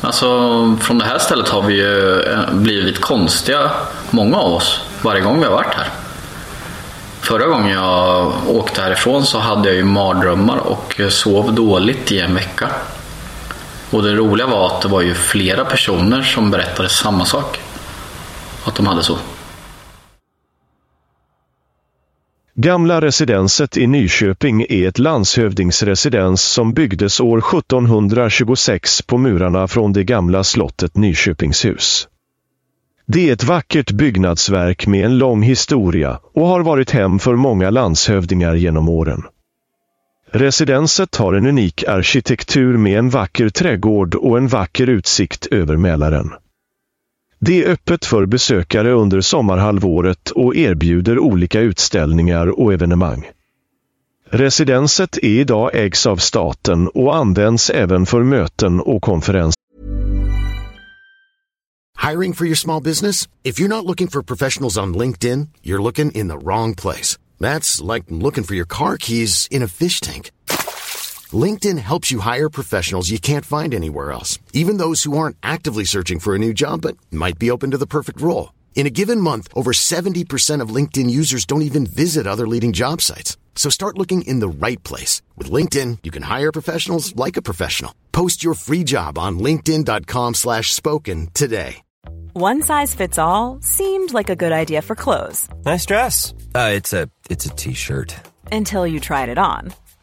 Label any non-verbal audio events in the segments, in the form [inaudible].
Alltså från det här stället har vi ju eh, blivit konstiga, många av oss, varje gång vi har varit här. Förra gången jag åkte härifrån så hade jag ju mardrömmar och sov dåligt i en vecka. Och det roliga var att det var ju flera personer som berättade samma sak. Att de hade så. Gamla residenset i Nyköping är ett landshövdingsresidens som byggdes år 1726 på murarna från det gamla slottet Nyköpingshus. Det är ett vackert byggnadsverk med en lång historia och har varit hem för många landshövdingar genom åren. Residenset har en unik arkitektur med en vacker trädgård och en vacker utsikt över Mälaren. Det är öppet för besökare under sommarhalvåret och erbjuder olika utställningar och evenemang. Residenset är idag ägs av staten och används även för möten och konferenser. Hiring for your small business? If you're not looking for professionals on LinkedIn, you're looking in the wrong place. That's like looking for your car keys in a fish tank. LinkedIn helps you hire professionals you can't find anywhere else, even those who aren't actively searching for a new job but might be open to the perfect role. In a given month, over 70% of LinkedIn users don't even visit other leading job sites. So start looking in the right place. With LinkedIn, you can hire professionals like a professional. Post your free job on linkedin.com slash spoken today. One size fits all seemed like a good idea for clothes. Nice dress. Uh, it's a it's a t-shirt. Until you tried it on.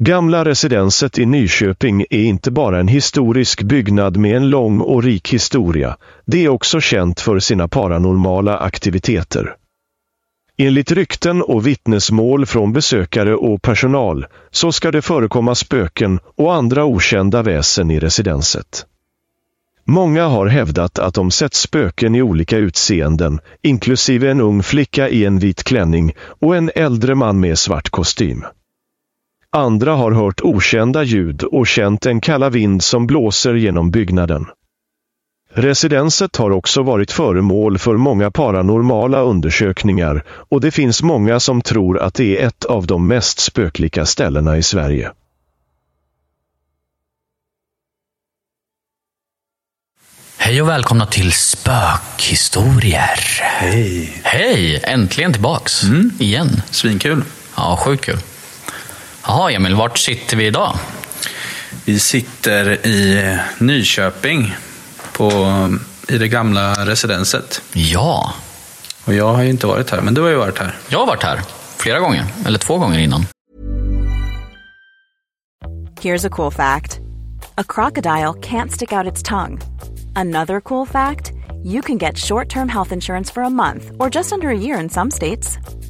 Gamla residenset i Nyköping är inte bara en historisk byggnad med en lång och rik historia. Det är också känt för sina paranormala aktiviteter. Enligt rykten och vittnesmål från besökare och personal så ska det förekomma spöken och andra okända väsen i residenset. Många har hävdat att de sett spöken i olika utseenden, inklusive en ung flicka i en vit klänning och en äldre man med svart kostym. Andra har hört okända ljud och känt en kalla vind som blåser genom byggnaden. Residenset har också varit föremål för många paranormala undersökningar och det finns många som tror att det är ett av de mest spöklika ställena i Sverige. Hej och välkomna till Spökhistorier. Hej. Hej! Äntligen tillbaks. Igen. Svinkul. Ja, sjukt kul. Jaha, Emil, vart sitter vi idag? Vi sitter i Nyköping på, i det gamla residenset. Ja, Och jag har ju inte varit här, men du har ju varit här. jag har varit här flera gånger, eller två gånger innan. Here's a cool fact a crocodile can't stick out its tongue. Another cool fact you can get short term health insurance for a month or just under a year in some states.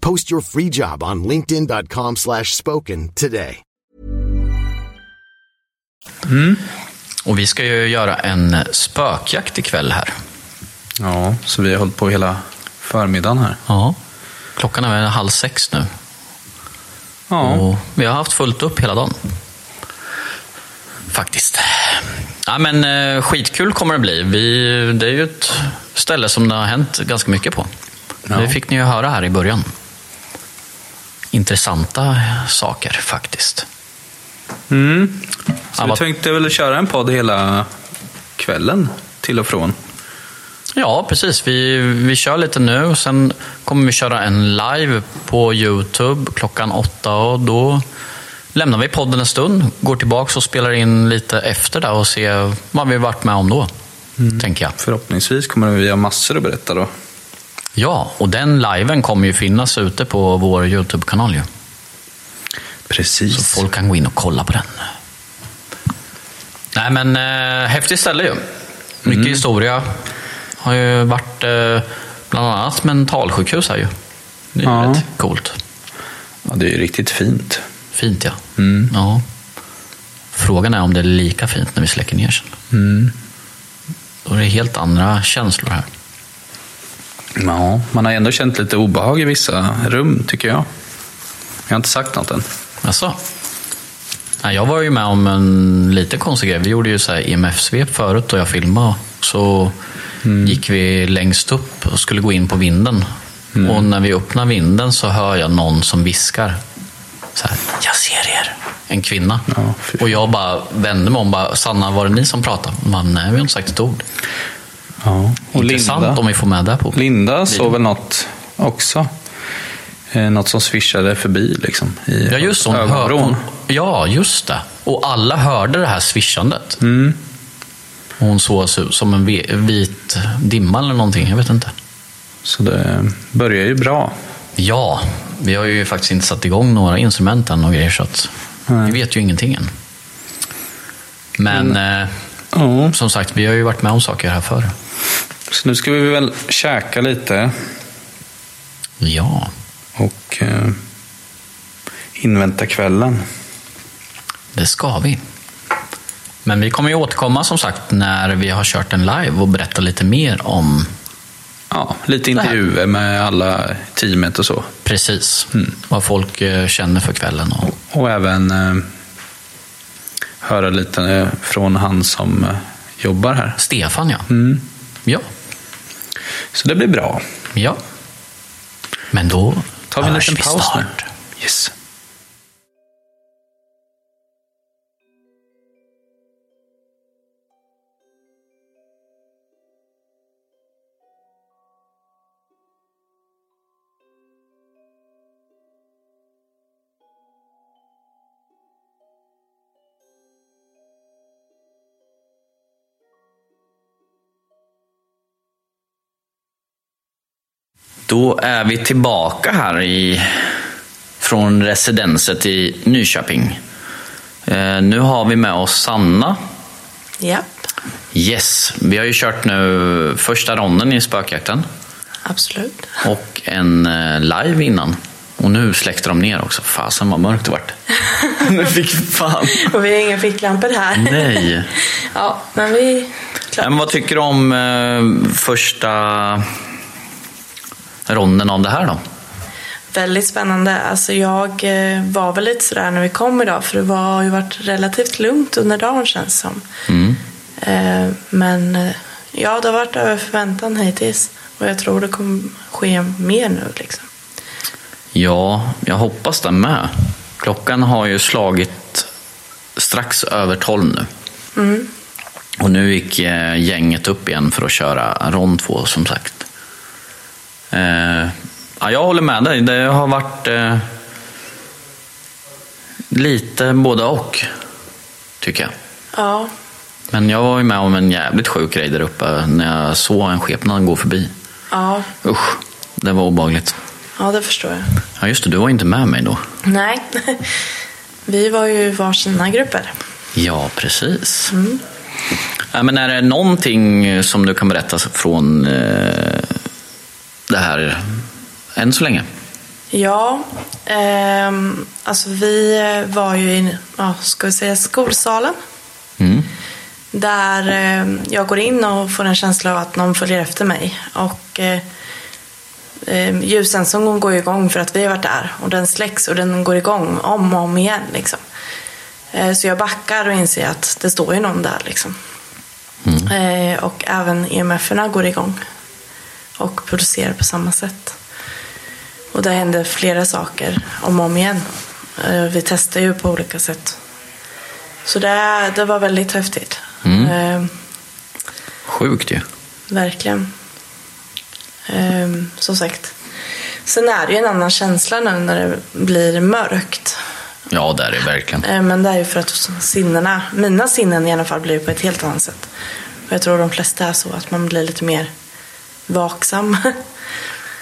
Post your free job on linkedin.com slash spoken today. Och vi ska ju göra en spökjakt ikväll här. Ja, så vi har hållit på hela förmiddagen här. Ja. Klockan är väl halv sex nu. Ja, Och vi har haft fullt upp hela dagen. Faktiskt. Ja, men eh, skitkul kommer det bli. Vi, det är ju ett ställe som det har hänt ganska mycket på. Ja. Det fick ni ju höra här i början. Intressanta saker faktiskt. mm. så vi tänkte väl köra en podd hela kvällen till och från. Ja, precis. Vi, vi kör lite nu och sen kommer vi köra en live på Youtube klockan åtta och då lämnar vi podden en stund, går tillbaka och spelar in lite efter där och ser vad vi varit med om då. Tänker jag. Förhoppningsvis kommer vi ha massor att berätta då. Ja, och den liven kommer ju finnas ute på vår Youtube-kanal ju. Precis. Så folk kan gå in och kolla på den. Nej men, eh, häftigt ställe ju. Mycket historia. Har ju varit eh, bland annat mentalsjukhus här ju. Det är Ja. rätt coolt. Ja, det är ju riktigt fint. Fint ja. ja. Frågan är om det är lika fint när vi släcker ner sen. Mm. Då är det helt andra känslor här. Ja, man har ändå känt lite obehag i vissa rum, tycker jag. Jag har inte sagt något än. Nej, jag var ju med om en lite konstig grej. Vi gjorde ju så här IMF-svep förut och jag filmade. Så gick vi längst upp och skulle gå in på vinden. Och när vi öppnar vinden så hör jag någon som viskar. Så här, jag ser er. En kvinna. Ja, och jag bara vände mig om. Bara, Sanna, var det ni som pratade? Bara, nej, vi har inte sagt ett ord. Ja. Och Intressant Linda, om vi får med det på. Linda såg väl något också. Eh, något som swishade förbi liksom. I Ja, just hon hör, hon, Ja, just det. Och alla hörde det här swishandet. Mm. Och Hon såg ut som en vi- vit dimma eller någonting. Jag vet inte. Så det börjar ju bra. Ja, vi har ju faktiskt inte satt igång några instrument än och grejer så att vi vet ju ingenting än. Men eh, Ja. som sagt, vi har ju varit med om saker här förr. Så nu ska vi väl käka lite Ja, och eh, invänta kvällen. det ska vi. Men vi kommer ju återkomma som sagt när vi har kört en live och berätta lite mer om Ja, lite intervjuer med alla teamet och så. precis vad folk eh, känner för kvällen. Och, Och även eh, höra lite eh, från han som eh, jobbar här. Stefan ja. Mm. Ja, Så det blir bra. ja. Men då Tar vi en liten paus snart. Yes. Då är vi tillbaka här i, från residenset i Nyköping. Eh, nu har vi med oss Sanna. Japp, Yes, vi har ju kört nu första ronden i spökjakten absolut. och en eh, live innan. Och nu släckte de ner också. Fasen vad mörkt det vart. [laughs] nu fick fan. Och vi har inga ficklampor här. Nej. [laughs] Ja, men vi... Ja, men vad tycker du om eh, första ronden av det här då? Väldigt spännande. Alltså jag eh, var väl lite sådär när vi kom idag för det var, har ju varit relativt lugnt under dagen känns som. Mm. Eh, Men eh, ja, det har varit över förväntan hittills. Och jag tror det kommer ske mer nu liksom. Ja, jag hoppas det med. Klockan har ju slagit strax över tolv nu. Mm. Och nu gick gänget upp igen för att köra rond två som sagt. Eh, ja, jag håller med dig. Det har varit eh, lite både och, tycker jag. Ja, Men jag var ju med om en jävligt sjuk grej där uppe när jag såg en skepnad gå förbi. ja, Usch, det var obehagligt. ja, det förstår jag. Ja, just det, du var inte med mig då. Nej, [laughs] vi var ju i varsina grupper. Ja, precis. Ja, men är det någonting som du kan berätta från eh, det här än så länge? Ja, ehm, alltså vi var ju i, ja, ska vi säga skolsalen. Mm. Där eh, jag går in och får en känsla av att någon följer efter mig. Och eh, eh, ljussensorn går igång för att vi har varit där. Och den släcks och den går igång om och om igen. Liksom. Eh, så jag backar och inser att det står ju någon där. Liksom. Eh, och även EMF-erna går igång. Och producerar på samma sätt. Och det händer flera saker om och om igen. Eh, Vi testar ju på olika sätt. Så det, det var väldigt häftigt. Eh, Sjukt ju. Verkligen. Ehm, som sagt. Sen är det ju en annan känsla nu när det blir mörkt. Ja, det är det verkligen. Ehm, men det är ju för att sinnena, mina sinnen i alla fall, blir på ett helt annat sätt. Och jag tror de flesta är så, att man blir lite mer vaksam. [laughs]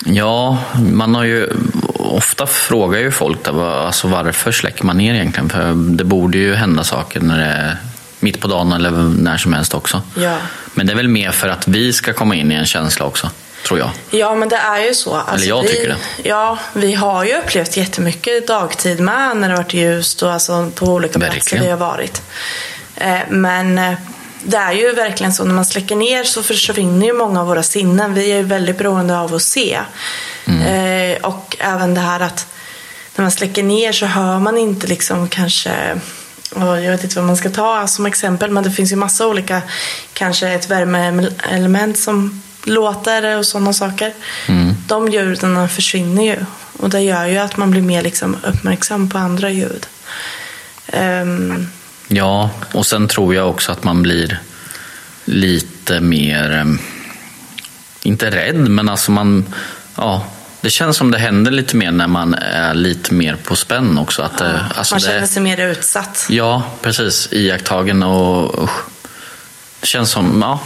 Ja, man har ju ofta frågar ju folk där, alltså varför släcker man ner egentligen? För det borde ju hända saker när det är mitt på dagen eller när som helst också. Ja. Men det är väl mer för att vi ska komma in i en känsla också, tror jag. Ja, men det är ju så. Alltså, jag vi, tycker det. Ja, vi har ju upplevt jättemycket dagtid med när det varit ljust och alltså på olika platser Verkligen. vi har varit. Eh, men eh, det är ju verkligen så, när man släcker ner så försvinner ju många av våra sinnen. Vi är ju väldigt beroende av att se. Eh, och även det här att när man släcker ner så hör man inte liksom kanske Ja, jag vet inte vad man ska ta som exempel, men det finns ju massa olika, kanske ett värmeelement som låter och sådana saker. De ljuden försvinner ju och det gör ju att man blir mer liksom uppmärksam på andra ljud. Ehm, Ja, och sen tror jag också att man blir lite mer, em, inte rädd, men alltså man, ja, det känns som det händer lite mer när man är lite mer på spänn också. Att, det- alltså man det, känner sig mer utsatt. Ja, precis. Iakttagen och usch. det känns som, ja,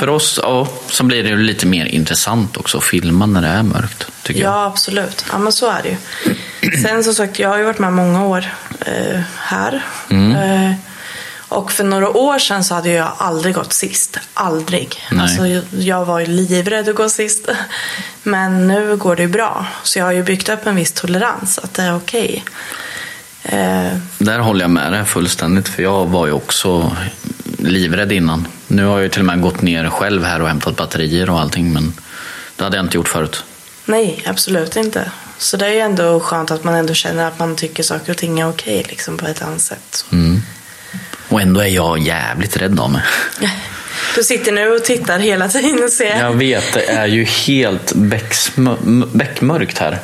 för oss ja, så blir det ju lite mer intressant också att filma när det är mörkt, tycker jag. Ja, absolut. Ja, men så är det ju. Sen som sagt, jag har ju varit med många år eh, här. Mm. Eh, och för några år sedan så hade jag aldrig gått sist. Aldrig. Nej. Alltså, jag- var ju livrädd att gå sist. Men nu går det ju bra. Så jag har ju byggt upp en viss tolerans, att det är okej. Eh, Där håller jag med dig fullständigt, för jag var ju också livrädd innan. Nu har jag ju till och med gått ner själv här och hämtat batterier och allting, men det hade jag inte gjort förut. nej, absolut inte. Så det är ju ändå skönt att man ändå känner att man tycker saker och ting är okej liksom, på ett annat sätt. Så. Och ändå är jag jävligt rädd av mig. [laughs] Du sitter nu och tittar hela tiden och ser. Jag vet, det är ju helt beckmörkt här.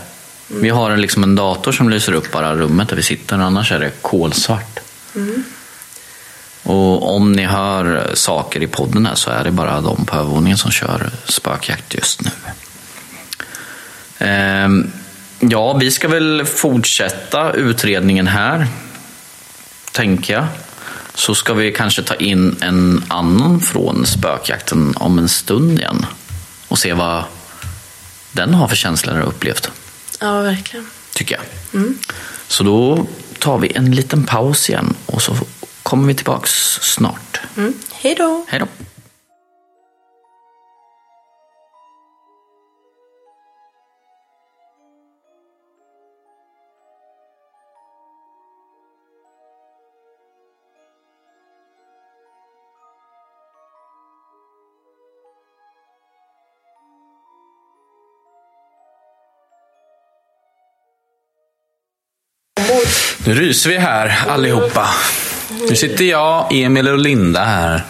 Vi har en, liksom en dator som lyser upp bara rummet där vi sitter, annars är det kolsvart. Och om ni hör saker i podden här så är det bara de på övervåningen som kör spökjakt just nu. Ehm, ja, vi ska väl fortsätta utredningen här, tänker jag. Så ska vi kanske ta in en annan från spökjakten om en stund igen. Och se vad den har för känslor och upplevt, Ja, verkligen. tycker jag. Så då tar vi en liten paus igen och så kommer vi tillbaks snart. Mm. Hej då! Hej då! Nu ryser vi här allihopa. Nu sitter jag, Emil och Linda här.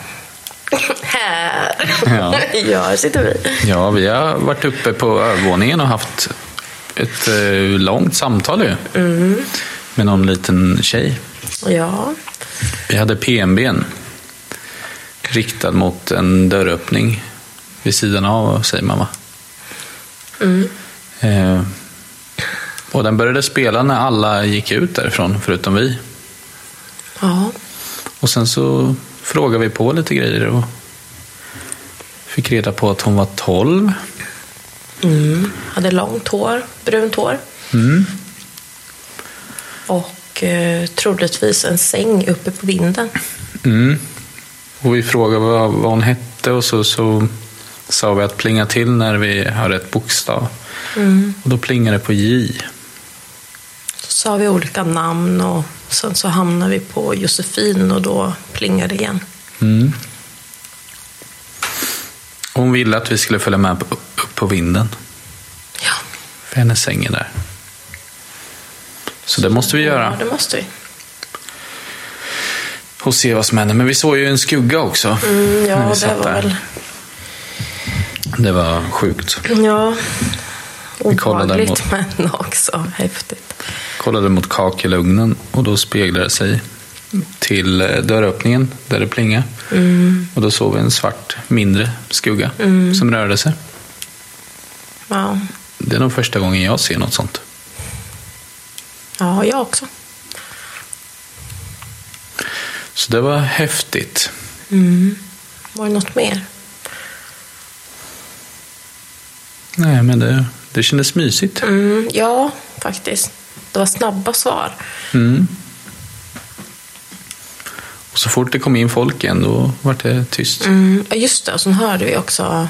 Här! Ja. [laughs] ja, här sitter vi. Ja, vi har varit uppe på övervåningen och haft ett eh, långt samtal ju. Med någon liten tjej. Ja. Vi hade PMBn riktad mot en dörröppning vid sidan av, säger man va? Eh, och den började spela när alla gick ut därifrån, förutom vi. Ja. Och sen så frågade vi på lite grejer och fick reda på att hon var 12. Hade långt hår, brunt hår. Och eh, troligtvis en säng uppe på vinden. Mm. Och vi frågade vad, vad hon hette och så, så sa vi att plinga till när vi har rätt bokstav. Och då plingade det på J. Så sa vi olika namn och sen så hamnade vi på Josefin och då plingade det igen. Hon ville att vi skulle följa med upp på vinden. Ja, För hennes säng är där. Så det måste vi ja göra. det måste vi. Och se vad som händer. Men vi såg ju en skugga också. Mm, ja, det var där. väl... Det var sjukt. Ja, obehagligt [laughs] men också häftigt. Kollade mot kakelugnen och då speglade det sig till eh, dörröppningen där det plingade. Och då såg vi en svart, mindre skugga som rörde sig. Ja, Det är nog första gången jag ser något sånt. ja jag också. Så det var häftigt. Var det något mer? Nej, men det, det kändes mysigt. Mm, ja, faktiskt. Det var snabba svar. Och så fort det kom in folk igen, då var det tyst. Mm, just det, och sen hörde vi också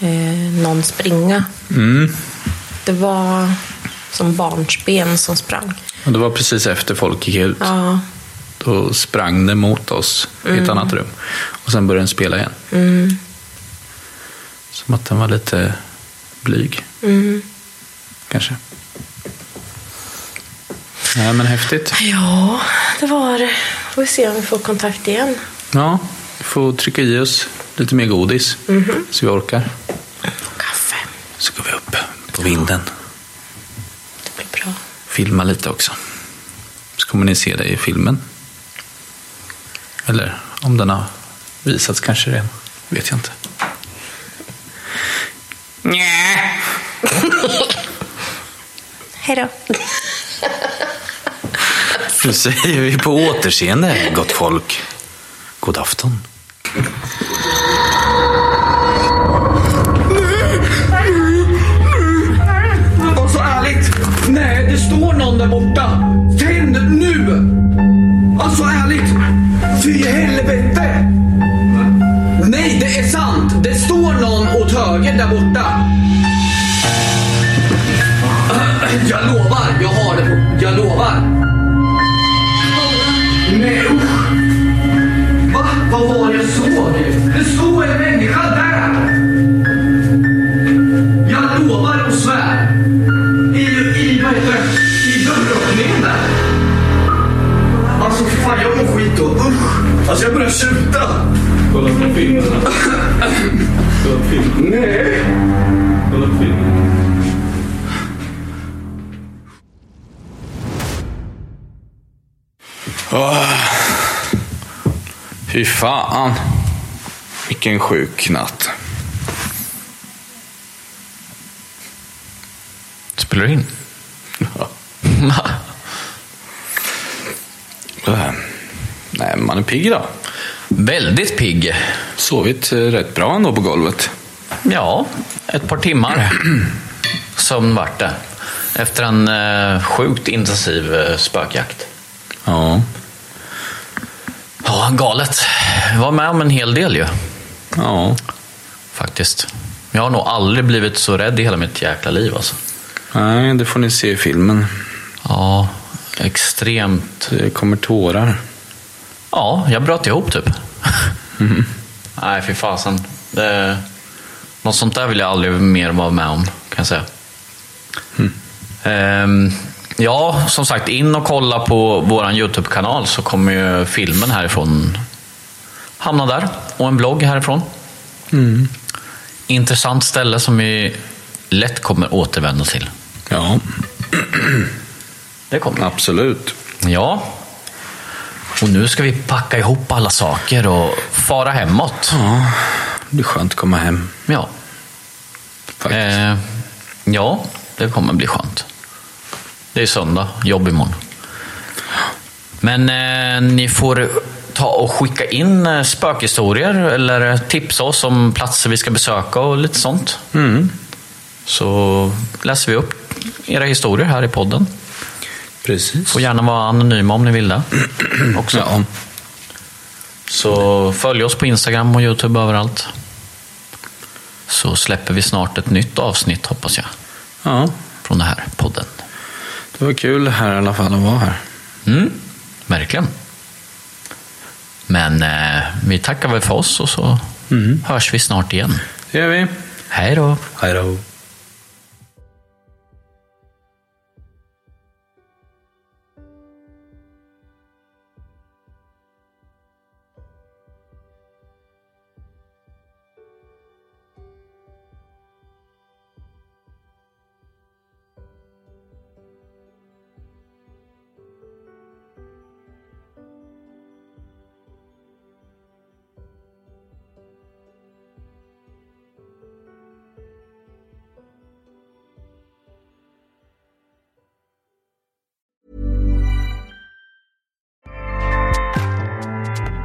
eh, någon springa. Mm. Det var som barnsben som sprang. Och det var precis efter folk gick ut. Ja, Då sprang det mot oss i ett annat rum. Och sen började den spela igen. mm, Som att den var lite blyg. mm. Kanske. Nej, men häftigt. ja det var det. Får vi se om vi får kontakt igen. Ja, vi får trycka i oss lite mer godis. Så vi orkar. Och kaffe. Så går vi upp på vinden. Det blir bra. Filma lite också. Så kommer ni se det i filmen. Eller om den har visats kanske redan. Vet jag inte. [laughs] Hej då. Nu säger vi på återseende, gott folk. God afton. Alltså ärligt. Nej, det står någon där borta. Tänd nu! Alltså ärligt. Fy helvete. Nej, det är sant. Det står någon åt höger där borta. Jag lovar och svär. I, i, vad heter? I dörröppningen där. Alltså för fan, jag mår skit då. Usch. Alltså jag börjar tjuta. Kolla på filmen. Kolla på filmen. Nej. Kolla på filmen. Fy fan. Vilken sjuk natt. Spelar du in? Äh, [laughs] Nej, man är pigg idag. Väldigt pigg. Sovit eh, rätt bra ändå på golvet. Ja, ett par timmar [clears throat] sömn vart det. Efter en eh, sjukt intensiv eh, spökjakt. Ja. Ja, galet. Jag var med om en hel del ju, Ja. faktiskt. Jag har nog aldrig blivit så rädd i hela mitt jäkla liv alltså. Nej, det får ni se i filmen. Ja, extremt. Det kommer tårar. Ja, jag bröt ihop typ. [laughs] Nej, fy fasen. Det... Något sånt där vill jag aldrig mer vara med om, kan jag säga. Ehm, ja, som sagt, in och kolla på vår YouTube-kanal så kommer ju filmen härifrån hamna där. Och en blogg härifrån. Intressant ställe som vi lätt kommer återvända till. Ja, Det kommer. absolut. Ja. Och nu ska vi packa ihop alla saker och fara hemåt. Ja, det blir skönt att komma hem. Ja. Faktiskt. Eh, ja, det kommer bli skönt. Det är söndag, jobb imorgon. Men eh, ni får ta och skicka in eh, spökhistorier eller tipsa oss om platser vi ska besöka och lite sånt. Så läser vi upp era historier här i podden. Precis. Får gärna vara anonyma om ni vill det. [clears throat] Också. Ja. Så följ oss på Instagram och Youtube överallt. Så släpper vi snart ett nytt avsnitt hoppas jag. ja, Från den här podden. det var kul här i alla fall att vara här. Mm, verkligen. Men eh, vi tackar väl för oss och så hörs vi snart igen. Det gör vi. Hej då! Hej då.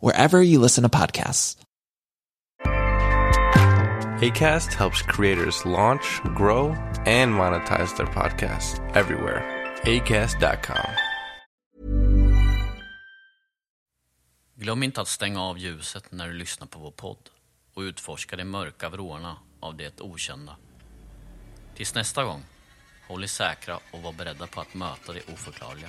wherever you listen to podcasts. ACAST helps creators launch, grow, and monetize their podcasts everywhere. ACAST.com. Glöm inte att stänga av ljuset när du lyssnar på vår podd och utforska de mörka vrårna av det okända. Tills nästa gång, håll er säkra och var beredda på att möta det oförklarliga.